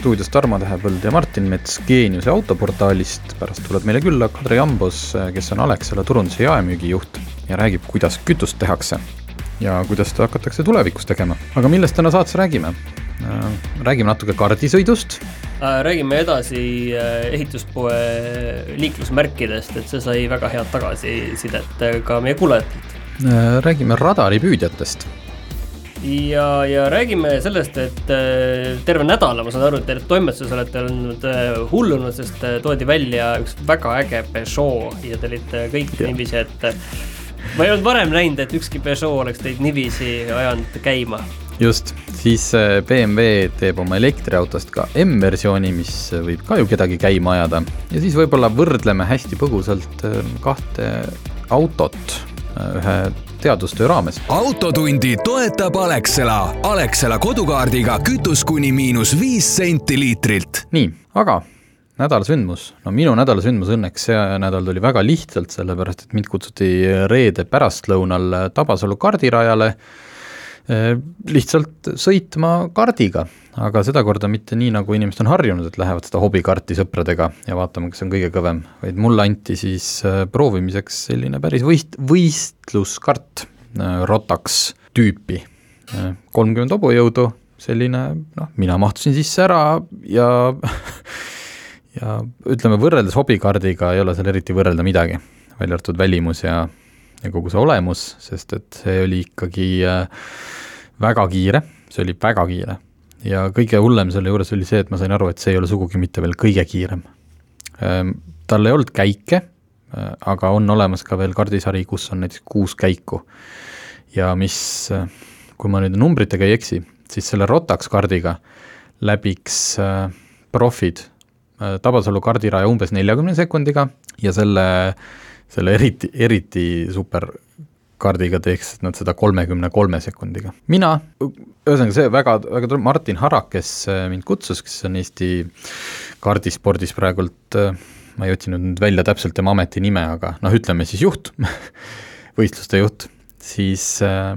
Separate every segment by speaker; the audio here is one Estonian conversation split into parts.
Speaker 1: stuudios Tarmo Tähepõld ja Martin Mets Geeniuse autoportaalist. pärast tuleb meile külla Kadri Ambos, kes on Alexela turunduse jaemüügijuht ja räägib, kuidas kütust tehakse ja kuidas seda hakatakse tulevikus tegema. aga millest täna saates räägime? Äh, räägime natuke kardisõidust.
Speaker 2: Äh, räägime edasi äh, ehituspoe liiklusmärkidest, et see sai väga head tagasisidet ka meie kuulajatelt.
Speaker 1: räägime radaripüüdjatest
Speaker 2: ja, ja räägime sellest, et terve nädala, ma saan aru, et te toimetuses olete olnud hullunud, sest toodi välja üks väga äge Peugeot ja te olite kõik niiviisi, et ma ei olnud varem näinud, et ükski Peugeot oleks teid niiviisi ajanud käima.
Speaker 1: Just, siis äh, BMW teeb oma elektriautost ka M-versiooni, mis võib ka ju kedagi käima ajada. Ja siis võib-olla võrdleme hästi põgusalt äh, kahte autot äh, ühe teadustöö raames.
Speaker 3: autotundi toetab Alexela, Alexela kodukaardiga kütus kuni miinus viis senti liitrilt.
Speaker 1: nii, aga nädalasündmus, no minu nädalasündmus õnneks see nädal tuli väga lihtsalt, sellepärast et mind kutsuti reede pärastlõunal Tabasalu kardirajale lihtsalt sõitma kardiga, aga sedakorda mitte nii, nagu inimesed on harjunud, et lähevad seda hobikarti sõpradega ja vaatama, kes on kõige kõvem, vaid mulle anti siis äh, proovimiseks selline päris võist-, võistluskart, äh, Rotax tüüpi, kolmkümmend hobujõudu, selline noh, mina mahtusin sisse ära ja ja ütleme, võrreldes hobikardiga ei ole seal eriti võrrelda midagi, välja arvatud välimus ja ja kogu see olemus, sest et see oli ikkagi äh, väga kiire, see oli väga kiire. ja kõige hullem selle juures oli see, et ma sain aru, et see ei ole sugugi mitte veel kõige kiirem. Ähm, tal ei olnud käike, äh, aga on olemas ka veel kardisari, kus on näiteks kuus käiku. ja mis, äh, kui ma nüüd numbritega ei eksi, siis selle Rotax kardiga läbiks profid Tabasalu kardiraja umbes neljakümne sekundiga ja selle selle eriti, eriti super kaardiga teeks nad seda kolmekümne kolme sekundiga. mina, ühesõnaga see väga, väga tore, Martin Harak, kes äh, mind kutsus, kes on Eesti kaardispordis praegult, äh, ma ei otsinud nüüd välja täpselt tema ametinime, aga noh, ütleme siis juht võistluste juht, siis äh,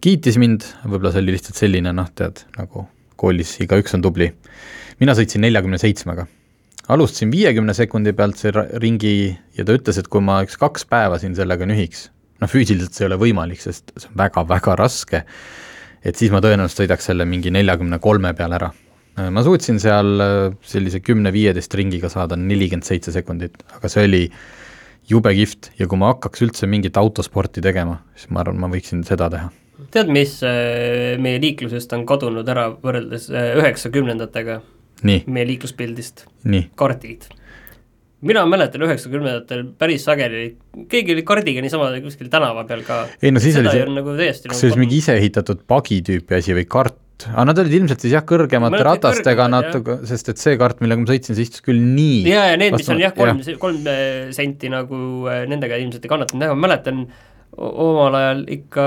Speaker 1: kiitis mind, võib-olla see oli lihtsalt selline noh, tead, nagu koolis igaüks on tubli. mina sõitsin neljakümne seitsmega alustasin viiekümne sekundi pealt see ringi ja ta ütles, et kui ma üks kaks päeva siin sellega nühiks, noh füüsiliselt see ei ole võimalik, sest see on väga-väga raske, et siis ma tõenäoliselt sõidaks selle mingi neljakümne kolme peale ära. ma suutsin seal äh, sellise kümne-viieteist ringiga saada nelikümmend seitse sekundit, aga see oli jube kihvt ja kui ma hakkaks üldse mingit autosporti tegema, siis ma arvan, ma võiksin seda teha
Speaker 2: tead, mis äh, meie liiklusest on kadunud ära võrreldes äh, üheksakümnendatega? meie liikluspildist. kardid. Mina mäletan üheksakümnendatel päris sageli, keegi oli kardiga niisama kuskil tänava peal ka.
Speaker 1: ei no siis oli see, nagu kas see oli mingi iseehitatud pagi tüüpi asi või kart? aga nad olid ilmselt siis jah, kõrgemate ratastega natuke, sest et see kart, millega ma sõitsin, see istus küll nii
Speaker 2: ja, ja need, mis on jah, kolm, kolm senti nagu äh, nendega ilmselt ei kannatanud, ma mäletan omal ajal ikka,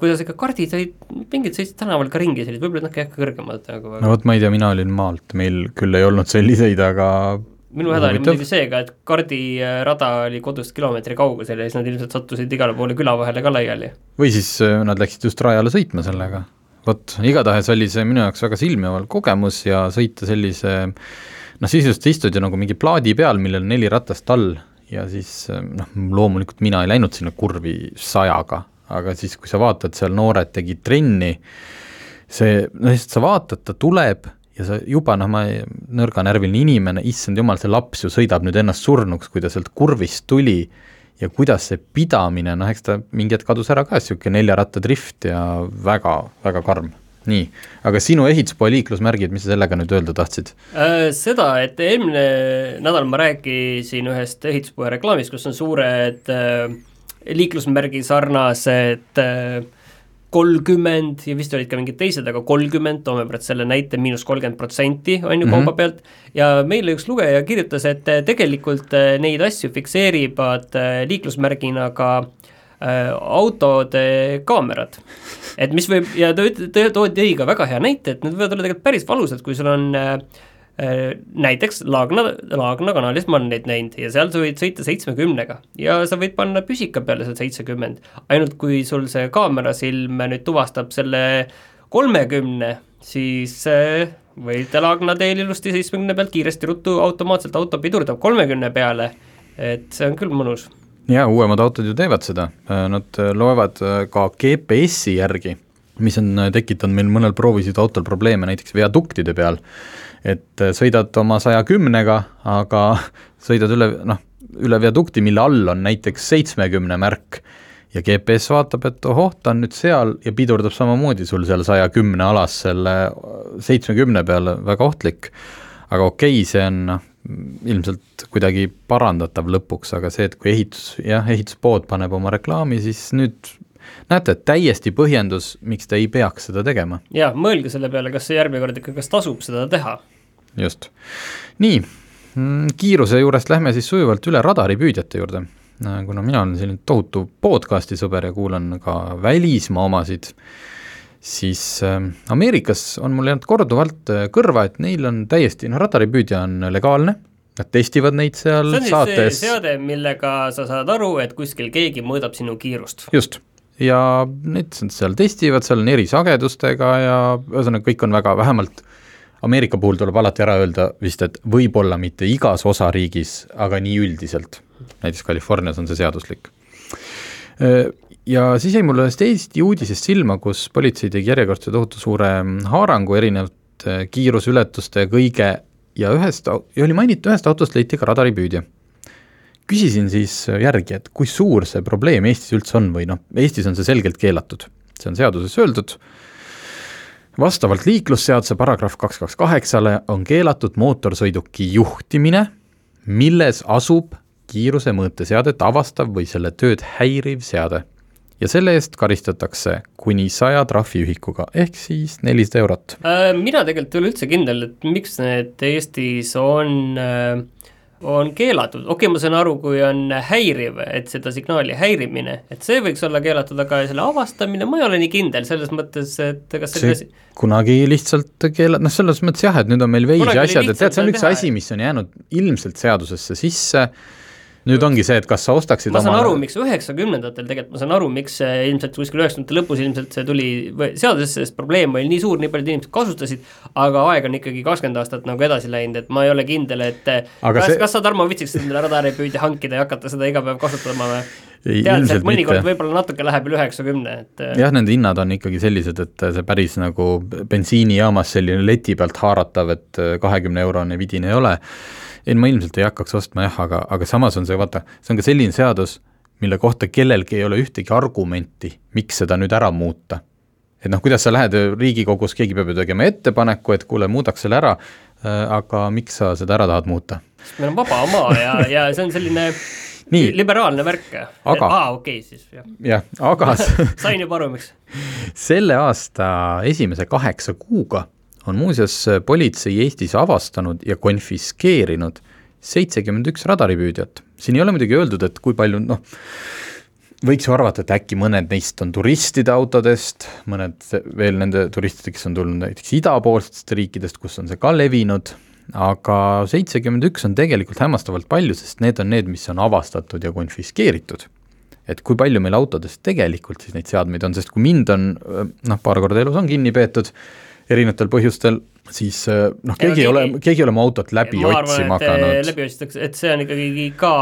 Speaker 2: kuidas ikka kardid olid, mingid sõitsid tänaval ka ringi sellised, võib-olla natuke jah kõrgemad nagu
Speaker 1: no vot, ma ei tea, mina olin maalt, meil küll ei olnud selliseid, aga
Speaker 2: minu häda oli muidugi see ka, et kardirada oli kodust kilomeetri kaugusel ja siis nad ilmselt sattusid igale poole küla vahele ka laiali.
Speaker 1: või siis äh, nad läksid just rajale sõitma sellega. vot, igatahes oli see minu jaoks väga silmjääval kogemus ja sõita sellise noh, sisuliselt istud ju nagu mingi plaadi peal, millel on neli ratast all ja siis noh, loomulikult mina ei läinud sinna kurvi sajaga, aga siis, kui sa vaatad, seal noored tegid trenni, see, no lihtsalt sa vaatad, ta tuleb ja sa juba noh, ma nõrganärviline inimene, issand jumal, see laps ju sõidab nüüd ennast surnuks, kui ta sealt kurvist tuli ja kuidas see pidamine, noh eks ta mingi hetk kadus ära ka, niisugune neljaratadrift ja väga, väga karm nii, aga sinu ehituspoe liiklusmärgid, mis sa sellega nüüd öelda tahtsid
Speaker 2: äh,? Seda, et eelmine nädal ma rääkisin ühest ehituspoe reklaamist, kus on suured äh, liiklusmärgi sarnased äh, kolmkümmend ja vist olid ka mingid teised, aga kolmkümmend, toome praegu selle näite, miinus kolmkümmend protsenti on ju mm -hmm. kauba pealt, ja meile üks lugeja kirjutas, et tegelikult neid asju fikseerivad liiklusmärgina ka autode kaamerad. et mis võib, ja ta üt-, toodi ka väga hea näite, et need võivad olla tegelikult päris valusad, kui sul on Äh, näiteks Laagna, Laagna kanalis ma olen neid näinud ja seal sa võid sõita seitsmekümnega. Ja sa võid panna püsika peale seal seitsekümmend, ainult kui sul see kaamerasilm nüüd tuvastab selle kolmekümne, siis äh, võid Laagna teel ilusti seitsmekümne pealt kiiresti ruttu automaatselt auto pidurdab kolmekümne peale, et see on küll mõnus.
Speaker 1: jaa, uuemad autod ju teevad seda, äh, nad loevad ka GPS-i järgi, mis on tekitanud meil mõnel proovisõiduautol probleeme näiteks viaduktide peal et äh, sõidad oma saja kümnega, aga sõidad üle, noh, üle viadukti, mille all on näiteks seitsmekümne märk ja GPS vaatab, et ohoh, ta on nüüd seal ja pidurdab samamoodi sul seal saja kümne alas selle seitsmekümne peale, väga ohtlik. aga okei okay,, see on noh, ilmselt kuidagi parandatav lõpuks, aga see, et kui ehitus, jah, ehituspood paneb oma reklaami, siis nüüd näete, täiesti põhjendus, miks te ei peaks seda tegema.
Speaker 2: jaa, mõelge selle peale, kas järgmine kord ikka, kas tasub seda teha.
Speaker 1: just, nii, mm, kiiruse juurest lähme siis sujuvalt üle radaripüüdjate juurde. Äh, kuna mina olen selline tohutu podcast'i sõber ja kuulan ka välismaa omasid, siis äh, Ameerikas on mul jäänud korduvalt äh, kõrva, et neil on täiesti, noh radaripüüdja on legaalne, nad testivad neid seal
Speaker 2: saates.
Speaker 1: see on siis
Speaker 2: saates. see seade, millega sa saad aru, et kuskil keegi mõõdab sinu kiirust.
Speaker 1: just, ja need seal testivad, seal on erisagedustega ja ühesõnaga, kõik on väga, vähemalt Ameerika puhul tuleb alati ära öelda vist, et võib-olla mitte igas osariigis, aga nii üldiselt. näiteks Californias on see seaduslik. Ja siis jäi mulle ühest Eesti uudisest silma, kus politsei tegi järjekordse tohutu suure haarangu erinevate kiiruseületuste ja kõige ja ühest, ja oli mainitud, ühest autost leiti ka radaripüüdja küsisin siis järgi, et kui suur see probleem Eestis üldse on või noh, Eestis on see selgelt keelatud, see on seaduses öeldud, vastavalt liiklusseaduse paragrahv kaks kaks kaheksale on keelatud mootorsõiduki juhtimine, milles asub kiiruse mõõteseadet avastav või selle tööd häiriv seade. ja selle eest karistatakse kuni saja trahviühikuga, ehk siis nelisada eurot
Speaker 2: äh,. Mina tegelikult ei ole üldse kindel, et miks need Eestis on äh on keelatud, okei okay,, ma saan aru, kui on häiriv, et seda signaali häirimine, et see võiks olla keelatud, aga selle avastamine, ma ei ole nii kindel selles mõttes, et kas
Speaker 1: see asi... kunagi lihtsalt keela-, noh, selles mõttes jah, et nüüd on meil veidi asjad, et tead, see on üks teha... asi, mis on jäänud ilmselt seadusesse sisse nüüd ongi see, et kas sa ostaksid
Speaker 2: ma saan oma... aru, miks üheksakümnendatel tegelikult, ma saan aru, miks see ilmselt kuskil üheksakümnendate lõpus ilmselt see tuli seadusesse, sest probleem oli nii suur, nii paljud inimesed kasutasid, aga aeg on ikkagi kakskümmend aastat nagu edasi läinud, et ma ei ole kindel, et aga kas see..., kas sa, Tarmo, viitsiks endale radaripüüdja hankida ja hakata seda iga päev kasutama või? teades, et mõnikord võib-olla natuke läheb üle üheksakümne, et
Speaker 1: jah, nende hinnad on ikkagi sellised, et see päris nagu bensiinijaamas selline leti pealt haaratav, et kahekümne eurone vidin ei ole ei, ma ilmselt ei hakkaks ostma jah, aga, aga samas on see, vaata, see on ka selline seadus, mille kohta kellelgi ei ole ühtegi argumenti, miks seda nüüd ära muuta. et noh, kuidas sa lähed Riigikogus, keegi peab ju tegema ettepaneku, et kuule, muudaks selle ära, äh, aga miks sa seda ära tahad muuta?
Speaker 2: meil on vaba maa ja, ja see on selline nii. liberaalne värk.
Speaker 1: aga
Speaker 2: aa, okei okay, siis, jah.
Speaker 1: jah, aga
Speaker 2: sain juba aru, miks.
Speaker 1: selle aasta esimese kaheksa kuuga on muuseas politsei Eestis avastanud ja konfiskeerinud seitsekümmend üks radaripüüdjat. siin ei ole muidugi öeldud, et kui palju noh, võiks ju arvata, et äkki mõned neist on turistide autodest, mõned veel nende turistide, kes on tulnud näiteks idapoolsetest riikidest, kus on see ka levinud, aga seitsekümmend üks on tegelikult hämmastavalt palju, sest need on need, mis on avastatud ja konfiskeeritud. et kui palju meil autodes tegelikult siis neid seadmeid on, sest kui mind on noh, paar korda elus on kinni peetud, erinevatel põhjustel, siis äh, noh, keegi ei ole, keegi ei ole oma autot läbi ma otsima
Speaker 2: äh,
Speaker 1: hakanud.
Speaker 2: läbi otsitakse, et see on ikkagi ka,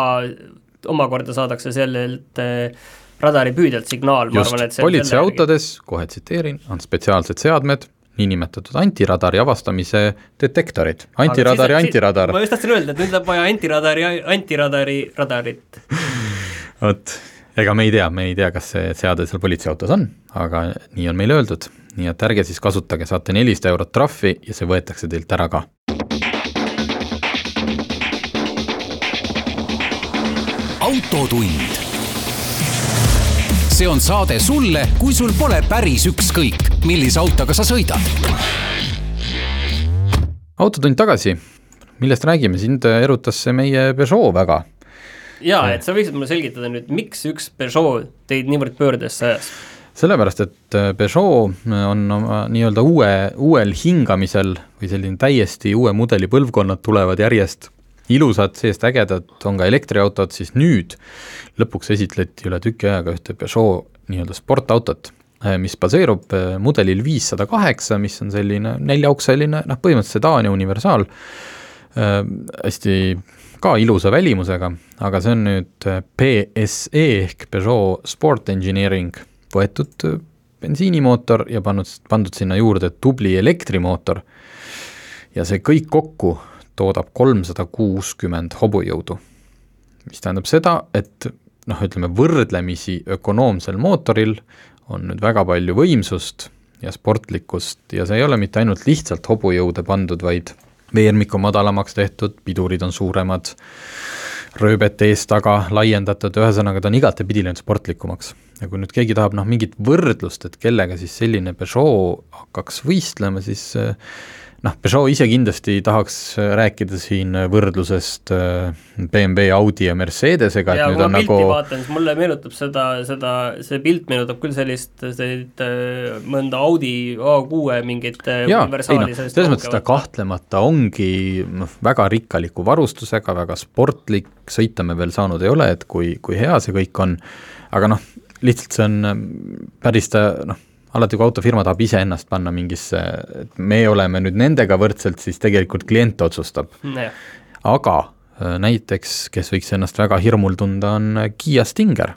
Speaker 2: omakorda saadakse sellelt äh, radaripüüdjalt signaal,
Speaker 1: ma arvan, et see politseiautodes, kohe tsiteerin, on spetsiaalsed seadmed, niinimetatud antiradari avastamise detektorid, antiradari antiradar.
Speaker 2: ma just tahtsin öelda, et nüüd läheb vaja antiradari, antiradari radarit.
Speaker 1: Vot, ega me ei tea, me ei tea, kas see seade seal politseiautos on, aga nii on meile öeldud nii et ärge siis kasutage, saate nelisada eurot trahvi ja see võetakse teilt ära ka.
Speaker 3: autotund.
Speaker 4: see on saade sulle, kui sul pole päris ükskõik, millise autoga sa sõidad.
Speaker 1: autotund tagasi, millest räägime, sind erutas see meie Peugeot väga.
Speaker 2: jaa, et sa võiksid mulle selgitada nüüd, miks üks Peugeot teid niivõrd pöördesse ajas?
Speaker 1: Sellepärast, et Peugeot on oma nii-öelda uue, uuel hingamisel või selline täiesti uue mudeli põlvkonnad tulevad järjest ilusad, seest ägedad, on ka elektriautod, siis nüüd lõpuks esitleti üle tüki ajaga ühte Peugeot nii-öelda sportautot, mis baseerub mudelil viissada kaheksa, mis on selline neljaukseline, noh põhimõtteliselt sedaan ja universaal äh,, hästi ka ilusa välimusega, aga see on nüüd PSE ehk Peugeot Sport Engineering võetud bensiinimootor ja pannud, pandud sinna juurde tubli elektrimootor ja see kõik kokku toodab kolmsada kuuskümmend hobujõudu. mis tähendab seda, et noh, ütleme võrdlemisi ökonoomsel mootoril on nüüd väga palju võimsust ja sportlikkust ja see ei ole mitte ainult lihtsalt hobujõude pandud, vaid veermik on madalamaks tehtud, pidurid on suuremad, rööbet ees-taga laiendatud, ühesõnaga ta on igatepidi läinud sportlikumaks. ja kui nüüd keegi tahab noh, mingit võrdlust, et kellega siis selline Peugeot hakkaks võistlema, siis äh, noh, Peugeot ise kindlasti tahaks rääkida siin võrdlusest äh, BMW, Audi ja Mercedesega,
Speaker 2: et nüüd on nagu vaatan, siis mulle meenutab seda, seda, see pilt meenutab küll sellist, sellist äh, mõnda Audi A6 mingit äh,
Speaker 1: jaa, ei noh, selles mõttes ta kahtlemata ongi noh, väga rikkaliku varustusega, väga sportlik, sõita me veel saanud ei ole, et kui, kui hea see kõik on, aga noh, lihtsalt see on päris ta noh, alati, kui autofirma tahab iseennast panna mingisse, et me oleme nüüd nendega võrdselt, siis tegelikult klient otsustab. aga äh, näiteks, kes võiks ennast väga hirmul tunda, on äh, Kiia Stinger,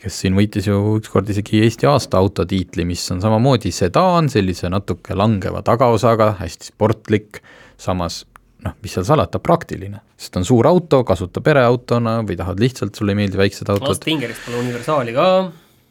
Speaker 1: kes siin võitis ju ükskord isegi Eesti aasta auto tiitli, mis on samamoodi sedaan, sellise natuke langeva tagaosaga, hästi sportlik, samas noh, mis seal salata, praktiline, sest on suur auto, kasuta pereautona või tahad lihtsalt, sulle ei meeldi väiksed autod.
Speaker 2: Stingerist pole universaali ka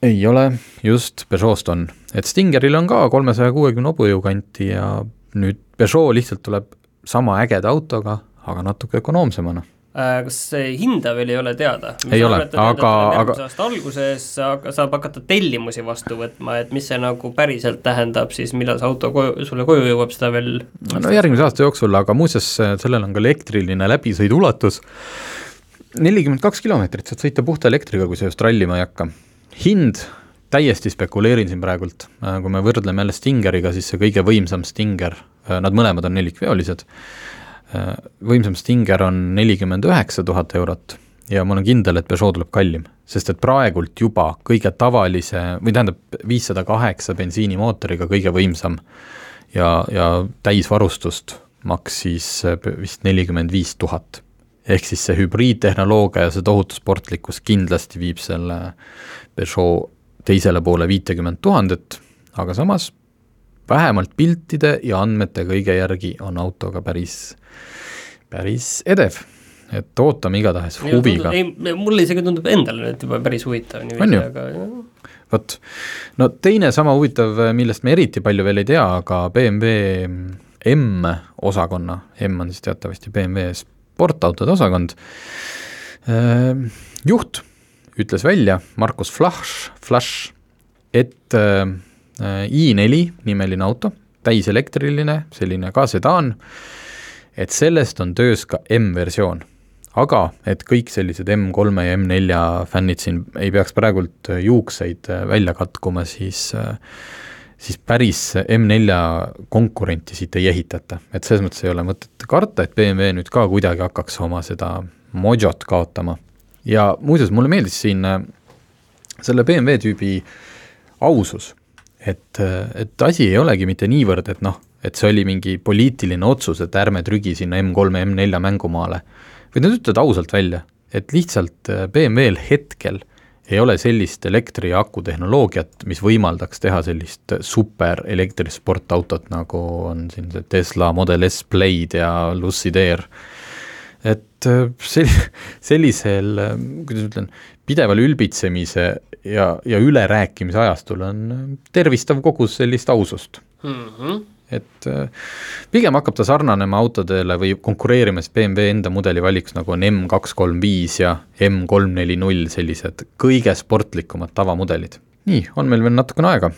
Speaker 1: ei ole, just, Peugeot'st on, et Stingeril on ka kolmesaja kuuekümne hobujõu kanti ja nüüd Peugeot lihtsalt tuleb sama ägeda autoga, aga natuke ökonoomsemana.
Speaker 2: Äh, kas hinda veel ei ole teada?
Speaker 1: ei ole, aga, aga
Speaker 2: aasta alguses saab hakata tellimusi vastu võtma, et mis see nagu päriselt tähendab siis, millal see auto koju, sulle koju jõuab, seda veel
Speaker 1: no järgmise aasta jooksul, aga muuseas, sellel on ka elektriline läbisõidu ulatus, nelikümmend kaks kilomeetrit saad sõita puhta elektriga, kui sa just rallima ei hakka hind, täiesti spekuleerin siin praegult, äh, kui me võrdleme jälle Stingeriga, siis see kõige võimsam Stinger, äh, nad mõlemad on nelikveolised, äh, võimsam Stinger on nelikümmend üheksa tuhat eurot ja ma olen kindel, et Peugeot tuleb kallim, sest et praegult juba kõige tavalise, või tähendab, viissada kaheksa bensiinimootoriga kõige võimsam ja, ja täisvarustust maksis vist nelikümmend viis tuhat. Ehk siis see hübriidtehnoloogia ja see tohutu sportlikkus kindlasti viib selle Peugeot teisele poole viitekümmet tuhandet, aga samas vähemalt piltide ja andmete kõige järgi on autoga päris, päris edev. et ootame igatahes huviga.
Speaker 2: ei, mulle isegi tundub endale nüüd juba päris huvitav
Speaker 1: niiviisi, aga vot, no teine sama huvitav, millest me eriti palju veel ei tea, aga BMW M-osakonna, M on siis teatavasti BMW sportautode osakond, ehm, juht ütles välja, Markus Flash, Flash, et äh, i4 nimeline auto, täiselektriline, selline ka sedaan, et sellest on töös ka M-versioon. aga et kõik sellised M3 ja M4 fännid siin ei peaks praegult juukseid äh, välja katkuma, siis äh, siis päris M4 konkurenti siit ei ehitata, et selles mõttes ei ole mõtet karta, et BMW nüüd ka kuidagi hakkaks oma seda mojot kaotama ja muuseas, mulle meeldis siin äh, selle BMW tüübi ausus, et, äh, et asi ei olegi mitte niivõrd, et noh, et see oli mingi poliitiline otsus, et ärme trügi sinna M3 ja M4 mängumaale, vaid nad ütlevad ausalt välja, et lihtsalt äh, BMW-l hetkel ei ole sellist elektri- ja akutehnoloogiat, mis võimaldaks teha sellist super elektrisportautot, nagu on siin see Tesla Model S Plaid ja Lucid Air et äh, sel-, sellisel, äh, kuidas ma ütlen, pideval ülbitsemise ja, ja ülerääkimise ajastul on äh, tervistav kogus sellist ausust
Speaker 2: mm. -hmm.
Speaker 1: et äh, pigem hakkab ta sarnanema autodele või konkureerima siis BMW enda mudeli valikus, nagu on M kaks kolm viis ja M kolm neli null, sellised kõige sportlikumad tavamudelid. nii, on meil veel natukene aega.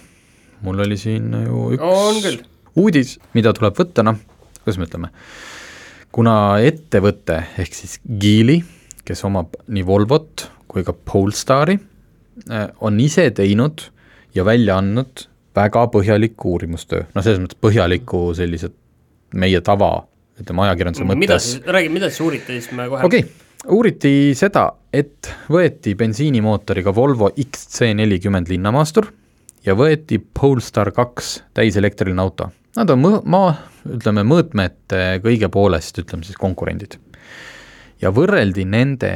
Speaker 1: mul oli siin ju üks uudis, mida tuleb võtta, noh, kuidas me ütleme, kuna ettevõte ehk siis Geely, kes omab nii Volvot kui ka Polestari, äh, on ise teinud ja välja andnud väga põhjalik uurimustöö, noh, selles mõttes põhjaliku sellised meie tava, ütleme ajakirjanduse mõttes.
Speaker 2: räägi, mida siis uuriti, siis me kohe
Speaker 1: okei okay., uuriti seda, et võeti bensiinimootoriga Volvo XC40 linnamaastur ja võeti Polestar kaks täiselektriline auto. Nad on mõ-, maa, ütleme mõõtmete kõige poolest, ütleme siis konkurendid. ja võrreldi nende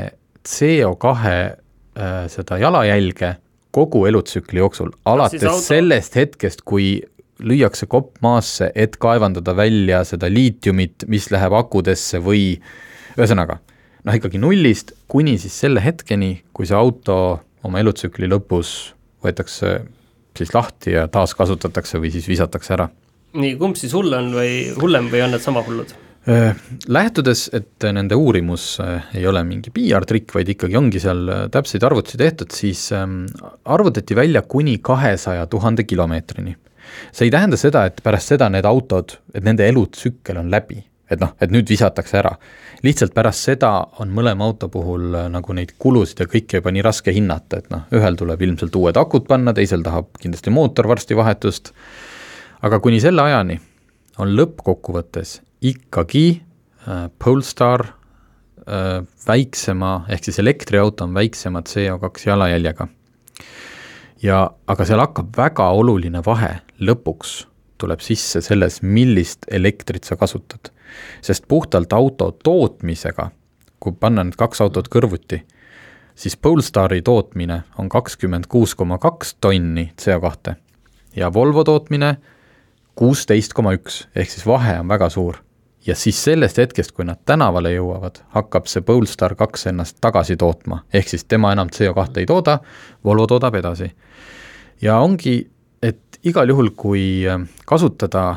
Speaker 1: CO2 äh, seda jalajälge kogu elutsükli jooksul, alates auto... sellest hetkest, kui lüüakse kopp maasse, et kaevandada välja seda liitiumit, mis läheb akudesse või ühesõnaga, noh ikkagi nullist kuni siis selle hetkeni, kui see auto oma elutsükli lõpus võetakse siis lahti ja taaskasutatakse või siis visatakse ära.
Speaker 2: Nii, kumb siis hull on või hullem või on need sama hullud?
Speaker 1: Äh, lähtudes, et nende uurimus äh, ei ole mingi PR-trikk, vaid ikkagi ongi seal äh, täpseid arvutusi tehtud, siis ähm, arvutati välja kuni kahesaja tuhande kilomeetrini. see ei tähenda seda, et pärast seda need autod, et nende elutsükkel on läbi, et noh, et nüüd visatakse ära. lihtsalt pärast seda on mõlema auto puhul nagu neid kulusid ja kõike juba nii raske hinnata, et noh, ühel tuleb ilmselt uued akud panna, teisel tahab kindlasti mootor varsti vahetust, aga kuni selle ajani on lõppkokkuvõttes ikkagi äh, Polestar äh, väiksema, ehk siis elektriauto on väiksema CO2 jalajäljega. ja aga seal hakkab väga oluline vahe, lõpuks tuleb sisse selles, millist elektrit sa kasutad. sest puhtalt auto tootmisega, kui panna need kaks autot kõrvuti, siis Polestari tootmine on kakskümmend kuus koma kaks tonni CO2 ja Volvo tootmine kuusteist koma üks, ehk siis vahe on väga suur. Ja siis sellest hetkest, kui nad tänavale jõuavad, hakkab see Polestar kaks ennast tagasi tootma, ehk siis tema enam CO2 ei tooda, Volvo toodab edasi. ja ongi, et igal juhul, kui äh, kasutada,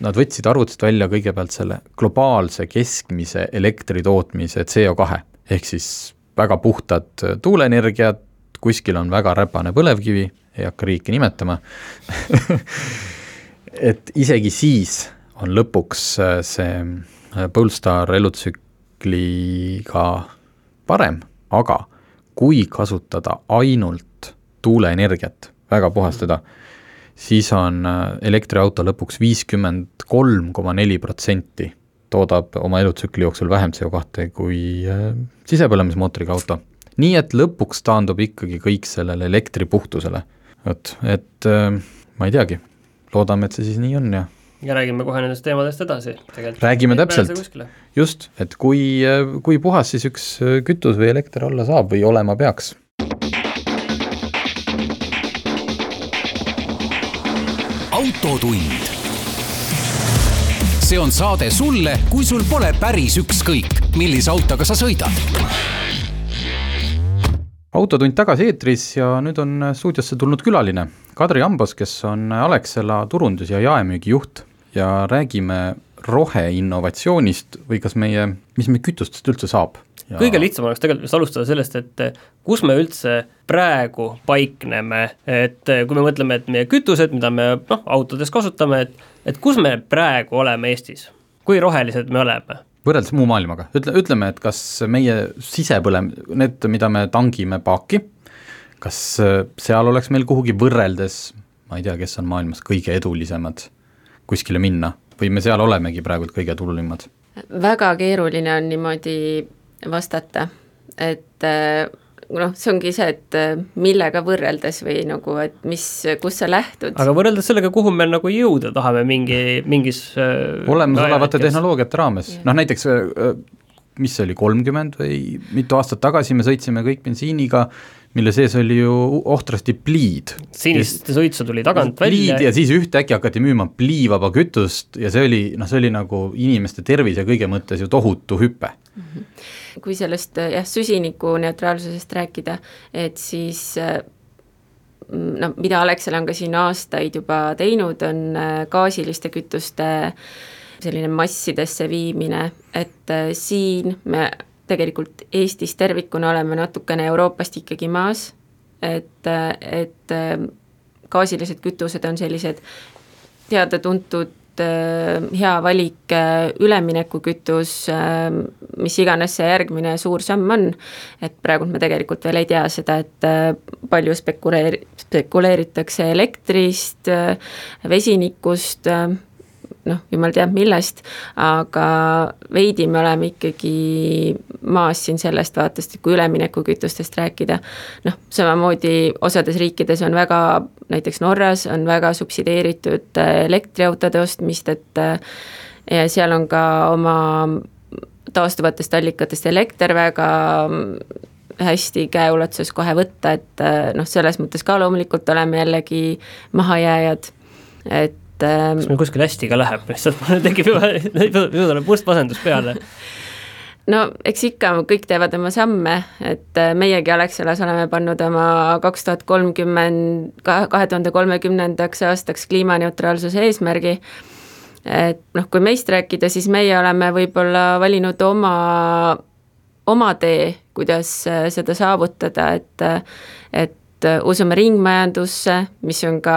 Speaker 1: nad võtsid arvutist välja kõigepealt selle globaalse keskmise elektritootmise CO2, ehk siis väga puhtad äh, tuuleenergiat, kuskil on väga räpane põlevkivi, ei hakka riiki nimetama et isegi siis on lõpuks äh, see äh, Polestar elutsükliga parem, aga kui kasutada ainult tuuleenergiat, väga puhastada, siis on äh, elektriauto lõpuks viiskümmend kolm koma neli protsenti toodab oma elutsükli jooksul vähem CO2 kui sisepõlemismootoriga auto. nii et lõpuks taandub ikkagi kõik sellele elektri puhtusele. vot, et ma ei teagi, loodame, et see siis nii on ja
Speaker 2: ja räägime kohe nendest teemadest edasi.
Speaker 1: räägime täpselt, just, et kui, kui puhas siis üks kütus või elekter olla saab või olema peaks.
Speaker 4: autotund. see on saade sulle, kui sul pole päris ükskõik, millise autoga sa sõidad
Speaker 1: autotund tagasi eetris ja nüüd on stuudiosse tulnud külaline, Kadri Ambos, kes on Alexela turundus- ja jaemüügijuht ja räägime roheinnovatsioonist või kas meie, mis meie kütustest üldse saab?
Speaker 2: Ja... kõige lihtsam oleks tegelikult vist alustada sellest, et kus me üldse praegu paikneme, et kui me mõtleme, et meie kütused, mida me noh, autodes kasutame, et et kus me praegu oleme Eestis, kui rohelised me oleme?
Speaker 1: Võrreldes muu maailmaga, ütle, ütleme, et kas meie sisepõlem-, need, mida me tangime paaki, kas seal oleks meil kuhugi võrreldes, ma ei tea, kes on maailmas kõige edulisemad kuskile minna või me seal olemegi praegu kõige tululimad?
Speaker 5: väga keeruline on niimoodi vastata, et äh, noh, see ongi see, et äh, millega võrreldes või nagu, et mis, kus sa lähtud.
Speaker 2: aga võrreldes sellega, kuhu me nagu jõuda tahame mingi, mingis
Speaker 1: äh, olemasolevate tehnoloogiate raames, noh näiteks mis see oli, kolmkümmend või mitu aastat tagasi me sõitsime kõik bensiiniga mille sees oli ju ohtrasti pliid.
Speaker 2: sinist suitsu tuli tagant välja.
Speaker 1: ja siis ühtäkki hakati müüma pliivaba kütust ja see oli, noh, see oli nagu inimeste tervise kõige mõttes ju tohutu hüpe mm.
Speaker 5: -hmm. kui sellest jah, süsinikuneutraalsusest rääkida, et siis äh, noh, mida Alexela on ka siin aastaid juba teinud, on äh, gaasiliste kütuste selline massidesse viimine, et äh, siin me tegelikult Eestis tervikuna oleme natukene Euroopast ikkagi maas, et, et gaasilised kütused on sellised teada-tuntud hea valik üleminekukütus, mis iganes see järgmine suur samm on, et praegult me tegelikult veel ei tea seda, et palju spekuleeri-, spekuleeritakse elektrist, vesinikust, noh, jumal teab millest, aga veidi me oleme ikkagi maas siin sellest vaatest, et kui üleminekukütustest rääkida, noh, samamoodi osades riikides on väga, näiteks Norras on väga subsideeritud äh, elektriautode ostmist, et äh, ja seal on ka oma taastuvatest allikatest elekter väga hästi käeulatuses kohe võtta, et äh, noh, selles mõttes ka loomulikult oleme jällegi mahajääjad, et
Speaker 2: kas meil kuskil hästi ka läheb, lihtsalt mul tekib juba, juba tuleb must masendus peale
Speaker 5: no eks ikka kõik teevad oma samme, et äh, meiegi Alexelas oleme pannud oma kaks tuhat kolmkümmend, kahe tuhande kolmekümnendaks aastaks kliimaneutraalsuse eesmärgi. et noh, kui meist rääkida, siis meie oleme võib-olla valinud oma, oma tee, kuidas äh, seda saavutada, et, äh, et usume ringmajandusse, mis on ka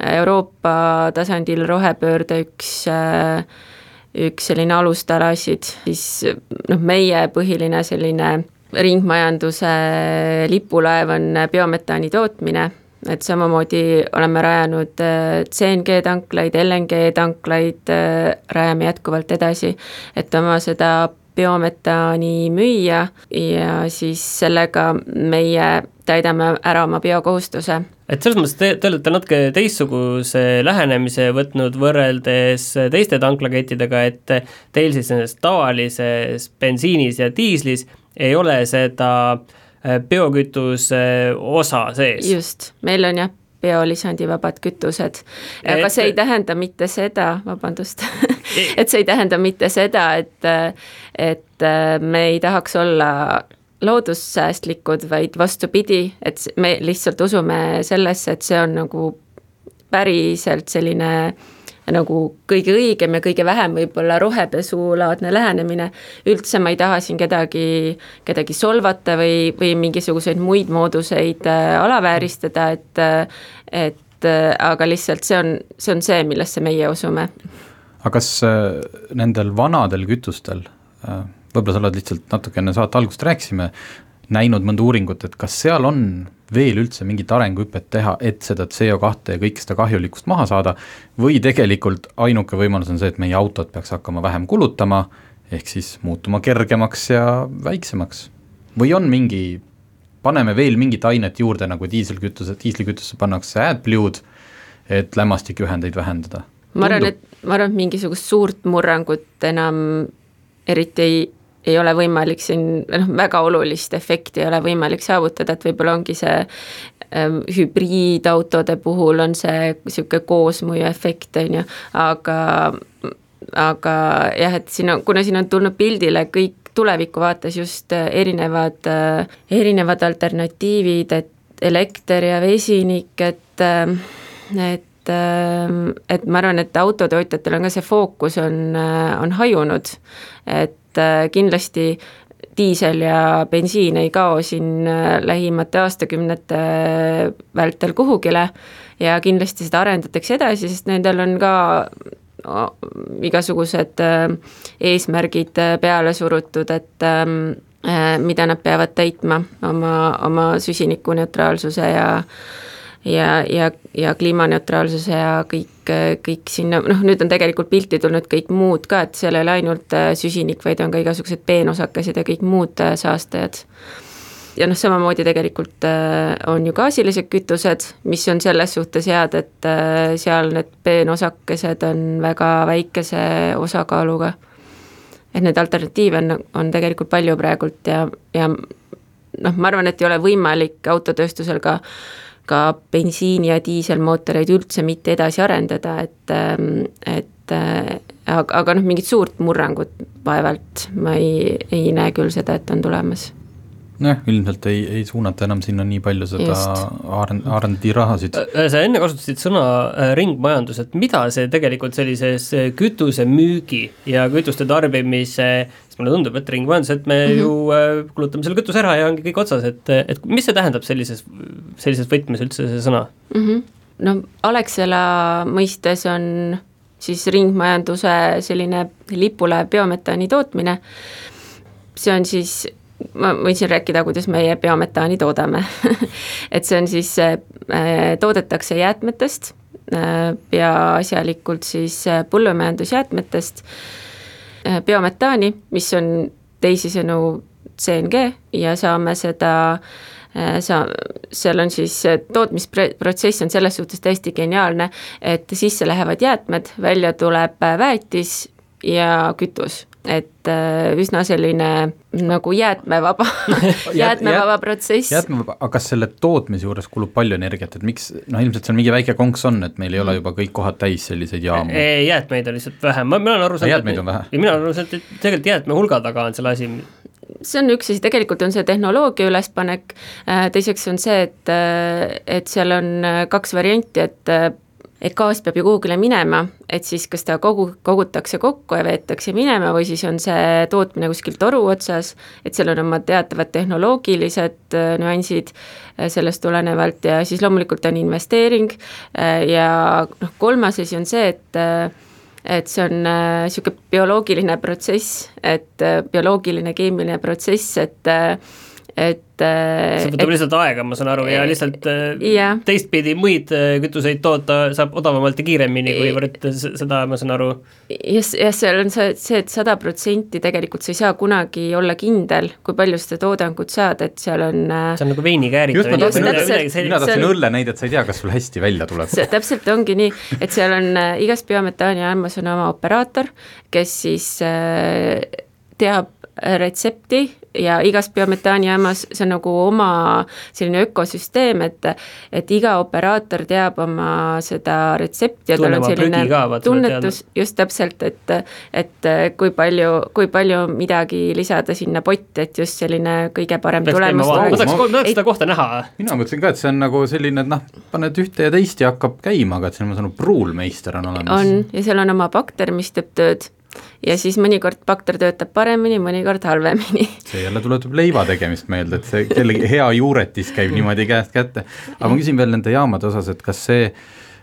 Speaker 5: Euroopa tasandil rohepöörde üks üks selline alustalasid, siis noh, meie põhiline selline ringmajanduse lipulaev on biometaani tootmine, et samamoodi oleme rajanud CNG tanklaid, LNG tanklaid, rajame jätkuvalt edasi, et oma seda biometaani müüa ja siis sellega meie täidame ära oma biokohustuse.
Speaker 2: et selles mõttes te, te olete natuke teistsuguse lähenemise võtnud võrreldes teiste tanklakettidega, et teil siis selles tavalises bensiinis ja diislis ei ole seda äh, biokütuse osa sees.
Speaker 5: just, meil on jah biolisandivabad kütused. aga see ei tähenda mitte seda, vabandust et see ei tähenda mitte seda, et, et me ei tahaks olla loodussäästlikud, vaid vastupidi, et me lihtsalt usume sellesse, et see on nagu päriselt selline äh, nagu kõige õigem ja kõige vähem võib-olla rohepesulaadne lähenemine. üldse ma ei taha siin kedagi, kedagi solvata või, või mingisuguseid muid mooduseid äh, alavääristada, et, et äh, aga lihtsalt see on, see on see, millesse meie usume.
Speaker 1: aga kas äh, nendel vanadel kütustel, võib-olla sa oled lihtsalt natuke enne saate algust rääkisime, näinud mõnda uuringut, et kas seal on veel üldse mingit arenguhüpet teha, et seda CO2 ja kõike seda kahjulikkust maha saada, või tegelikult ainuke võimalus on see, et meie autod peaks hakkama vähem kulutama, ehk siis muutuma kergemaks ja väiksemaks. või on mingi, paneme veel mingit ainet juurde, nagu diiselkütuse, diislikütusesse pannakse AdBlue'd, et lämmastikühendeid vähendada?
Speaker 5: ma arvan, et, ma arvan, et mingisugust suurt murrangut enam eriti ei ei ole võimalik siin, noh, väga olulist efekti ei ole võimalik saavutada, et võib-olla ongi see ähm, hübriidautode puhul on see niisugune koosmõju efekt, on ju, aga aga jah, et siin on, kuna siin on tulnud pildile kõik tuleviku vaates just äh, erinevad, äh, erinevad alternatiivid, et elekter ja vesinik, et äh, et et ma arvan, et autotootjatel on ka see fookus on, on hajunud, et et äh, kindlasti diisel ja bensiin ei kao siin äh, lähimate aastakümnete vältel kuhugile ja kindlasti seda arendatakse edasi, sest nendel on ka igasugused äh, eesmärgid peale surutud, et ähm, mida nad peavad täitma oma, oma süsinikuneutraalsuse ja ja, ja, ja kliimaneutraalsuse ja kõik, kõik sinna, noh nüüd on tegelikult pilti tulnud kõik muud ka, et seal ei ole ainult äh, süsinik, vaid on ka igasugused peenosakesed ja kõik muud äh, saastajad. ja noh, samamoodi tegelikult äh, on ju gaasilised kütused, mis on selles suhtes head, et seal need peenosakesed on väga väikese osakaaluga. et neid alternatiive on, on tegelikult palju praegult ja, ja noh, ma arvan, et ei ole võimalik autotööstusel ka ka bensiini- ja diiselmootoreid üldse mitte edasi arendada, et, ähm, et äh, aga, aga noh, mingit suurt murrangut vaevalt ma ei, ei näe küll seda, et on tulemas.
Speaker 1: nojah, ilmselt ei, ei suunata enam sinna nii palju seda R&D R rahasid.
Speaker 2: sa enne kasutasid sõna äh, ringmajandus, et mida see tegelikult sellises äh, kütusemüügi ja kütuste tarbimise, mulle tundub, et ringmajandus, et me mm -hmm. ju äh, kulutame selle kütuse ära ja ongi kõik otsas, et, et mis see tähendab sellises, sellises võtmes üldse, see sõna
Speaker 5: mm? -hmm. no Alexela mõistes on siis ringmajanduse selline lipule biometaani tootmine, see on siis ma võin siin rääkida, kuidas meie biometaani toodame et see on siis äh,, toodetakse jäätmetest äh,, peaasjalikult siis äh, põllumajandusjäätmetest äh, biometaani, mis on teisisõnu CNG ja saame seda äh, sa, seal on siis tootmisprotsess on selles suhtes täiesti geniaalne, et sisse lähevad jäätmed, välja tuleb äh, väetis ja kütus et äh, üsna selline nagu jäätmevaba jäätmevaba protsess.
Speaker 1: jäätmevaba, aga kas selle tootmise juures kulub palju energiat, et miks, noh ilmselt seal mingi väike konks on, et meil ei ole juba kõik kohad täis selliseid jaamu?
Speaker 2: jäätmeid on lihtsalt vähe, ma, mina olen aru
Speaker 1: saanud jäätmeid on vähe?
Speaker 2: mina olen aru saanud, et tegelikult jäätmehulga taga on selle asi
Speaker 5: see on üks asi, tegelikult on see tehnoloogia ülespanek, äh, teiseks on see, et, äh, et seal on kaks varianti, et et gaas peab ju kuhugile minema, et siis kas ta kogu, kogutakse kokku ja veetakse minema või siis on see tootmine kuskil toru otsas, et seal on oma teatavad tehnoloogilised äh, nüansid äh, sellest tulenevalt ja siis loomulikult on investeering äh, ja noh, kolmas asi on see, et et see on niisugune bioloogiline protsess, et bioloogiline keemiline protsess, et et
Speaker 2: see võtab et, lihtsalt aega, ma saan aru, ja lihtsalt yeah. Äh, teistpidi muid äh, kütuseid toota saab odavamalt ja kiiremini, kuivõrd seda ma saan aru.
Speaker 5: jah, jah, seal on see, see, et sada protsenti tegelikult sa ei saa kunagi olla kindel, kui palju seda toodangut saad, et seal on
Speaker 2: äh, see on nagu veini kääritamine.
Speaker 1: mina tahtsin õlle näidet, sa ei tea, kas sul hästi välja tuleb.
Speaker 5: see täpselt ongi nii, et seal on igas biometaani jaamas on oma operaator, kes siis äh, teab retsepti ja igas biometaanijaamas see on nagu oma selline ökosüsteem, et et iga operaator teab oma seda retsepti ja tal on selline tunnetus, just täpselt, et et kui palju, kui palju midagi lisada sinna potti, et just selline kõige parem
Speaker 2: Peaks
Speaker 5: tulemus
Speaker 2: ma tahaks, ma tahaks seda kohta näha.
Speaker 1: mina mõtlesin ka, et see on nagu selline, et noh, paned ühte ja teist ja hakkab käima, aga et siin ma saan aru, pruulmeister on olemas.
Speaker 5: on, ja seal on oma bakter, mis teeb tööd ja siis mõnikord bakter töötab paremini, mõnikord halvemini.
Speaker 1: see jälle tuletab leiva tegemist meelde, et see kellegi hea juuretis käib niimoodi käest kätte. aga ma küsin veel nende jaamade osas, et kas see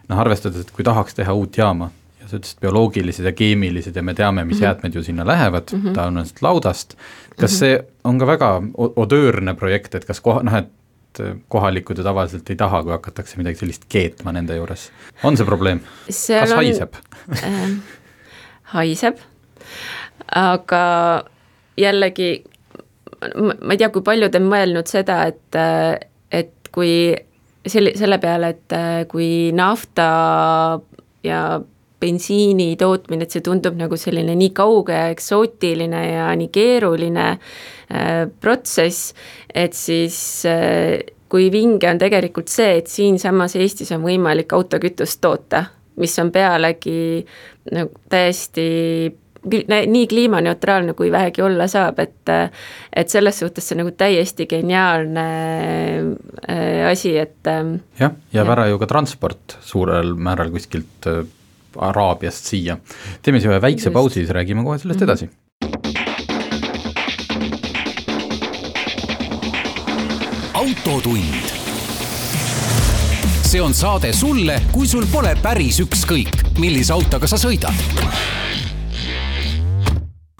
Speaker 1: noh, arvestades, et kui tahaks teha uut jaama ja sa ütlesid bioloogilised ja keemilised ja me teame, mis mm -hmm. jäätmed ju sinna lähevad mm, -hmm. tavaliselt laudast, kas mm -hmm. see on ka väga odöörne projekt, et kas koha, noh et kohalikud ju tavaliselt ei taha, kui hakatakse midagi sellist keetma nende juures, on see probleem? kas on, haiseb äh,
Speaker 5: haiseb, aga jällegi ma ei tea, kui paljud on mõelnud seda, et, et kui selle, selle peale, et kui nafta ja bensiini tootmine, et see tundub nagu selline nii kauge ja eksootiline ja nii keeruline äh, protsess, et siis äh, kui vinge on tegelikult see, et siinsamas Eestis on võimalik autokütust toota mis on pealegi nagu täiesti nii kliimaneutraalne, kui vähegi olla saab, et et selles suhtes see nagu täiesti geniaalne äh, asi, et
Speaker 1: ähm, jah, jääb ära ju ka transport suurel määral kuskilt äh, Araabiast siia. teeme siis ühe väikse Just. pausi, siis räägime kohe sellest mm -hmm. edasi.
Speaker 4: autotund see on saade sulle, kui sul pole päris ükskõik, millise autoga sa sõidad.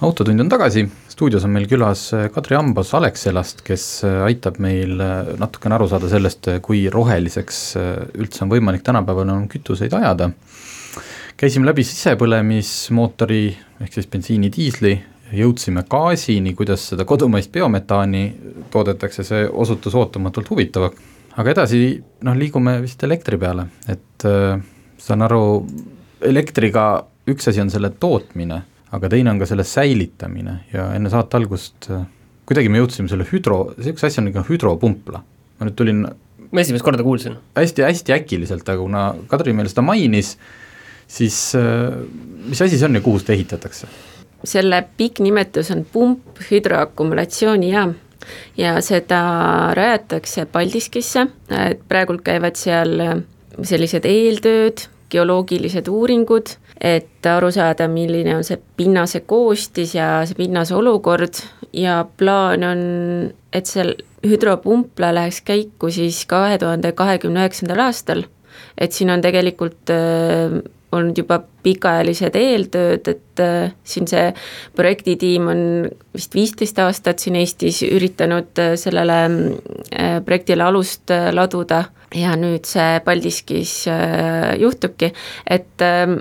Speaker 1: Autotund on tagasi, stuudios on meil külas Kadri Ambos Alexelast, kes aitab meil natukene aru saada sellest, kui roheliseks üldse on võimalik tänapäeval enam kütuseid ajada. käisime läbi sisepõlemismootori ehk siis bensiini, diisli. Jõudsime gaasini, kuidas seda kodumaist biometaani toodetakse, see osutus ootamatult huvitavaks. Aga edasi noh, liigume vist elektri peale, et äh, saan aru, elektriga üks asi on selle tootmine, aga teine on ka selle säilitamine ja enne saate algust äh, kuidagi me jõudsime selle hüdro, niisuguse asja nagu hüdropumpla, ma nüüd tulin
Speaker 2: ma esimest korda kuulsin
Speaker 1: hästi,. hästi-hästi äkiliselt, aga kuna Kadri meil seda mainis, siis äh, mis asi see on ja kuhu seda ehitatakse?
Speaker 5: selle pikk nimetus on pumphüdroakumulatsioonijaam ja seda rajatakse Paldiskisse, et praegult käivad seal sellised eeltööd, geoloogilised uuringud, et aru saada, milline on see pinnase koostis ja see pinnase olukord ja plaan on, et seal hüdropumpla läheks käiku siis kahe tuhande kahekümne üheksandal aastal. et siin on tegelikult äh, olnud juba pikaajalised eeltööd, et äh, siin see projektitiim on vist viisteist aastat siin Eestis üritanud äh, sellele äh, projektile alust äh, laduda ja nüüd see Paldiskis äh, juhtubki, et äh,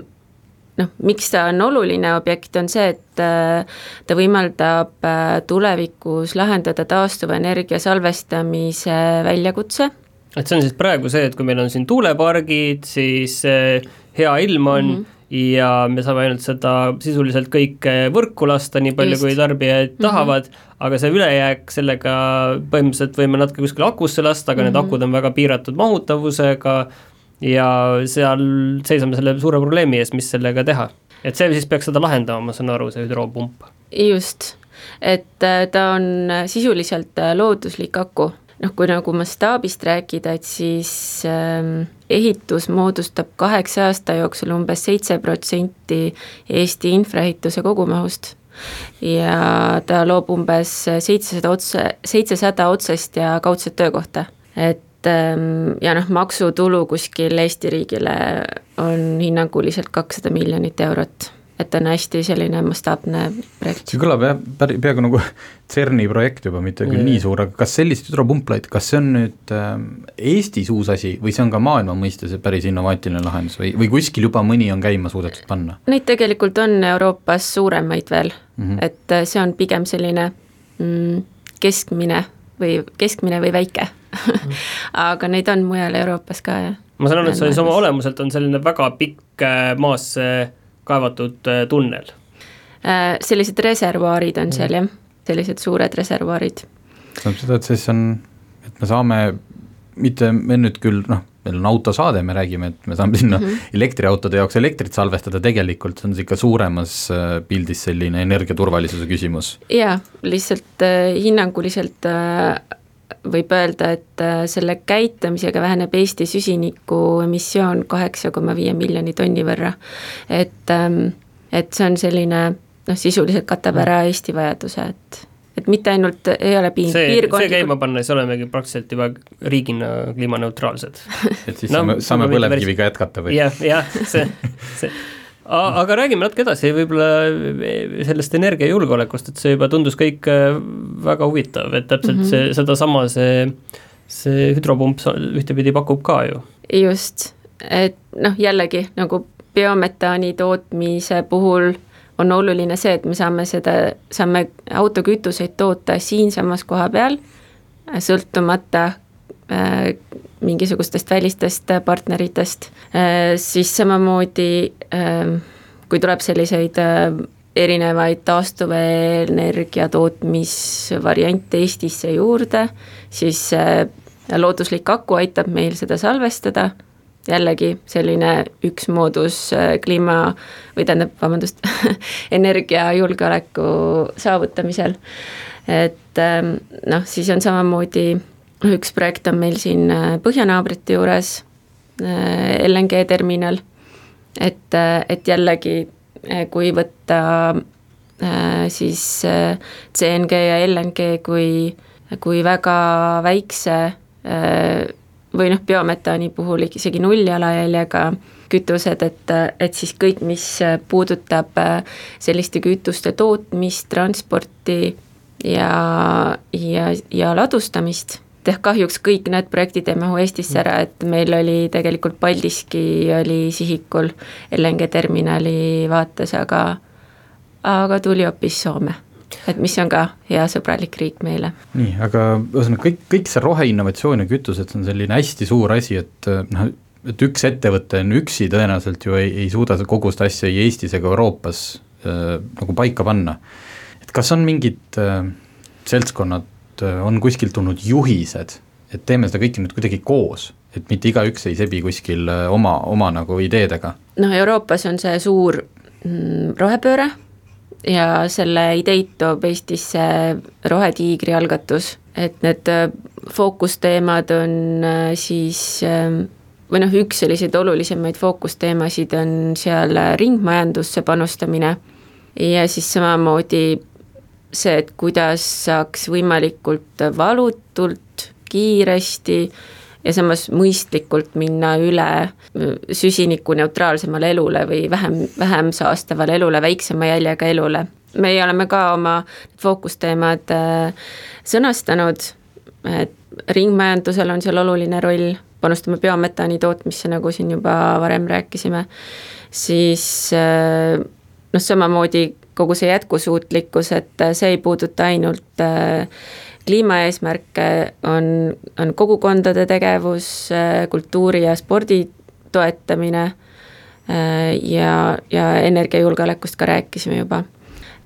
Speaker 5: noh, miks ta on oluline objekt, on see, et äh, ta võimaldab äh, tulevikus lahendada taastuva energia salvestamise väljakutse
Speaker 2: et see on siis praegu see, et kui meil on siin tuulepargid, siis äh, hea ilm on mm -hmm. ja me saame ainult seda sisuliselt kõike võrku lasta, nii palju Just. kui tarbijad mm -hmm. tahavad, aga see ülejääk, sellega põhimõtteliselt võime natuke kuskile akusse lasta, aga mm -hmm. need mhm. akud on väga piiratud mahutavusega ja seal seisame selle suure probleemi ees, mis sellega teha. et see siis peaks seda lahendama, ma saan aru, see hüdropump.
Speaker 5: just, et äh, ta on sisuliselt äh, looduslik aku noh, kui nagu mastaabist rääkida, et siis ähm, ehitus moodustab kaheksa aasta jooksul umbes seitse protsenti Eesti infraehituse kogumahust ja ta loob umbes seitsesada otse, seitsesada otsest ja kaudset töökohta. et ähm, ja noh, maksutulu kuskil Eesti riigile on hinnanguliselt kakssada miljonit eurot et on hästi selline mastaapne projekt.
Speaker 1: see kõlab jah, päri-, peaaegu nagu CERN-i projekt juba, mitte küll yeah. nii suur, aga kas sellist hüdropumplaid, kas see on nüüd äh, Eestis uus asi või see on ka maailma mõistes päris innovaatiline lahendus või, või kuskil juba mõni on käima suudetud panna?
Speaker 5: Neid tegelikult on Euroopas suuremaid veel mm, -hmm. et äh, see on pigem selline mm, keskmine või keskmine või väike aga neid on mujal Euroopas ka, jah.
Speaker 2: ma saan aru, et see siis oma olemuselt on selline väga pikk äh, maasse äh, kaevatud äh, tunnel?
Speaker 5: Sellised reservuaarid on seal jah, sellised suured reservuaarid.
Speaker 1: tähendab seda, et siis on, et me saame mitte, me nüüd küll noh, meil on autosaade, me räägime, et me saame sinna mm -hmm. elektriautode jaoks elektrit salvestada, tegelikult see on ikka suuremas pildis selline energiaturvalisuse küsimus.
Speaker 5: jaa, lihtsalt äh, hinnanguliselt äh, võib öelda, et äh, selle käitamisega väheneb Eesti süsiniku emissioon kaheksa koma viie miljoni tonni võrra. et, ähm, et see on selline noh, sisuliselt katab ära Eesti vajaduse, et et mitte ainult ei ole piir,
Speaker 2: see, piirkondlikult see käima panna, siis olemegi praktiliselt juba riigina kliimaneutraalsed
Speaker 1: et siis no, saame, saame põlevkiviga jätkata või?
Speaker 2: jah, jah, see, see aga räägime natuke edasi võib-olla sellest energiajulgeolekust, et see juba tundus kõik äh, väga huvitav, et täpselt mm -hmm. see, sedasama see, see hüdropump ühtepidi pakub ka ju.
Speaker 5: just, et noh, jällegi nagu biometaani tootmise puhul on oluline see, et me saame seda, saame autokütuseid toota siinsamas koha peal, sõltumata mingisugustest välistest partneritest, äh, siis samamoodi ähm, kui tuleb selliseid äh, erinevaid taastuvenergia tootmisvariante Eestisse juurde, siis äh, looduslik aku aitab meil seda salvestada, jällegi selline üks moodus kliima või tähendab, vabandust energiajulgeoleku saavutamisel. et ähm, noh, siis on samamoodi üks projekt on meil siin äh, põhjanaabrite juures, äh, LNG terminal, et, äh, et jällegi, kui võtta siis CNG ja LNG kui, kui väga väikse või noh, biometaani puhul isegi nulljalajäljega kütused, et, et siis kõik, mis puudutab selliste kütuste tootmist, transporti ja, ja, ja ladustamist et jah, kahjuks kõik need projektid ei mahu Eestisse ära, et meil oli tegelikult Paldiski oli sihikul LNG terminali vaates, aga aga tuli hoopis Soome et mis on ka hea sõbralik riik meile.
Speaker 1: nii, aga ühesõnaga kõik, kõik see roheinnovatsioon ja kütused, see on selline hästi suur asi, et noh, et üks ettevõte on üksi tõenäoliselt ju ei, ei suuda kogu seda asja ei Eestis ega Euroopas äh, nagu paika panna. et kas on mingid äh, seltskonnad Äh, on kuskilt tulnud juhised, et teeme seda kõike nüüd kuidagi koos, et mitte igaüks ei sebi kuskil äh, oma, oma nagu ideedega?
Speaker 5: noh, Euroopas on see suur mm, rohepööre ja selle ideid toob Eestisse Rohetiigri algatus, et need äh, fookusteemad on siis ähm, või noh, üks selliseid olulisemaid fookusteemasid on seal ringmajandusse panustamine ja siis samamoodi see, et kuidas saaks võimalikult valutult, kiiresti ja samas mõistlikult minna üle süsinikuneutraalsemale elule või vähem, vähem saastavale elule, väiksema jäljega elule. meie oleme ka oma fookusteemad äh, sõnastanud, et ringmajandusel on seal oluline roll, panustame biometaani tootmisse, nagu siin juba varem rääkisime, siis äh, noh, samamoodi kogu see jätkusuutlikkus, et äh, see ei puuduta ainult äh, kliimaeesmärke, on, on kogukondade tegevus, äh, kultuuri ja spordi toetamine ja, ja energiajulgeolekust ka rääkisime juba.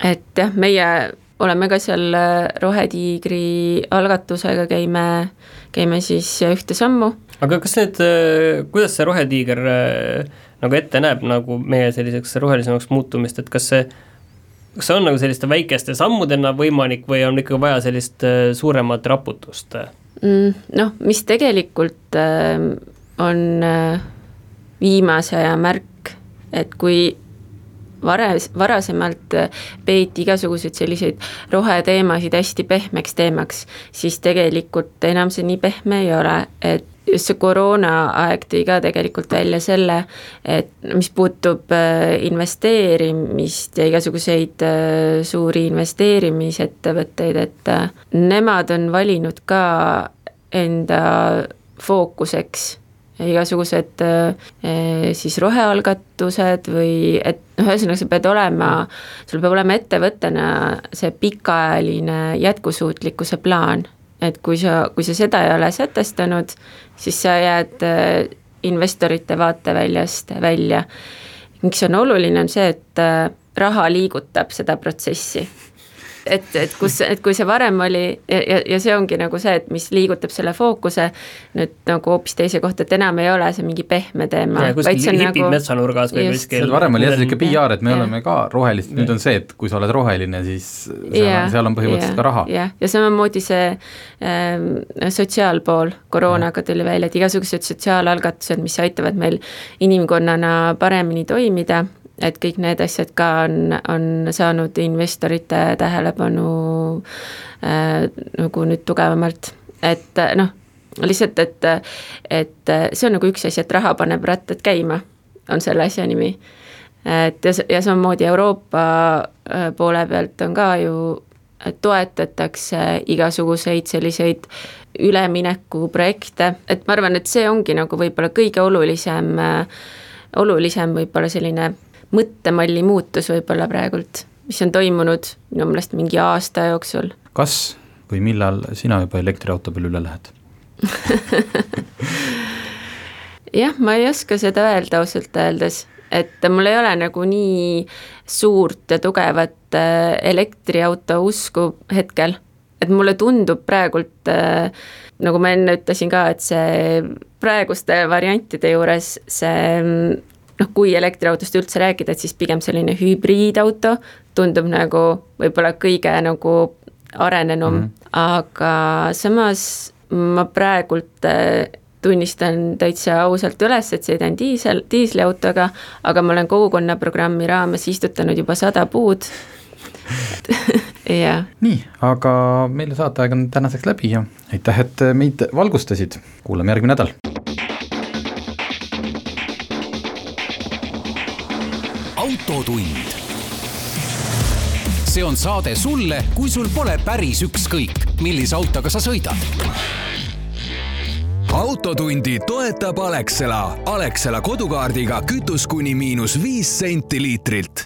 Speaker 5: et jah, meie oleme ka seal Rohetiigri algatusega, käime, käime siis ühte sammu.
Speaker 2: aga kas need, kuidas see Rohetiiger nagu ette näeb nagu meie selliseks rohelisemaks muutumist, et kas see kas see on nagu selliste väikeste sammudena võimalik või on ikkagi vaja sellist äh, suuremat raputust
Speaker 5: mm,? Noh, mis tegelikult äh, on äh, viimase aja märk, et kui vares, varasemalt peeti igasuguseid selliseid roheteemasid hästi pehmeks teemaks, siis tegelikult enam see nii pehme ei ole, et just see koroonaaeg tõi ka tegelikult välja selle, et mis puutub äh, investeerimist ja igasuguseid äh, suuri investeerimisettevõtteid, et äh, nemad on valinud ka enda fookuseks igasugused siis rohealgatused või et noh, ühesõnaga sa pead olema, sul peab olema ettevõttena see pikaajaline jätkusuutlikkuse plaan et kui sa, kui sa seda ei ole sätestanud, siis sa jääd äh, investorite vaateväljast välja. miks on oluline, on see, et äh, raha liigutab seda protsessi et, et kus, et kui see varem oli ja, ja, see ongi nagu see, et mis liigutab selle fookuse nüüd nagu hoopis teise kohta, et enam ei ole see mingi pehme teema.
Speaker 2: kuskil hipid nagu, metsanurgas või kuskil.
Speaker 1: varem oli jah sihuke PR, et me ja. oleme ka rohelised, nüüd on see, et kui sa oled roheline, siis seal, ja, on, seal on põhimõtteliselt ja, ka raha.
Speaker 5: jah, ja samamoodi see ähm, sotsiaalpool koroonaga tuli välja, et igasugused sotsiaalalgatused, mis aitavad meil inimkonnana paremini toimida et kõik need asjad ka on, on saanud investorite tähelepanu äh, nagu nüüd tugevamalt, et äh, noh, lihtsalt, et, et see on nagu üks asi, et raha paneb rattad käima, on selle asja nimi. et ja, ja samamoodi Euroopa äh, poole pealt on ka ju, toetatakse igasuguseid selliseid üleminekuprojekte, et ma arvan, et see ongi nagu võib-olla kõige olulisem äh, olulisem võib-olla selline mõttemalli muutus võib-olla praegult, mis on toimunud minu meelest mingi aasta jooksul.
Speaker 1: kas või millal sina juba elektriauto peale üle lähed
Speaker 5: jah, ma ei oska seda öelda ausalt öeldes, et mul ei ole nagu nii suurt ja tugevat äh, elektriauto usku hetkel, et mulle tundub praegult äh, nagu ma enne ütlesin ka, et see praeguste variantide juures see noh, kui elektriautost üldse rääkida, et siis pigem selline hübriidauto tundub nagu võib-olla kõige nagu arenenum mm, -hmm. aga samas ma praegult äh, tunnistan täitsa ausalt üles, et sõidan diisel, diisliautoga, aga ma olen kogukonnaprogrammi raames istutanud juba sada puud jah.
Speaker 1: nii, aga meil saateaeg on tänaseks läbi ja aitäh, et meid valgustasid, kuulame järgmine nädal
Speaker 4: autotund. see on saade sulle, kui sul pole päris ükskõik, millise autoga sa sõidad
Speaker 3: autotundi toetab Alexela. Alexela kodukaardiga kütus kuni miinus viis senti liitrilt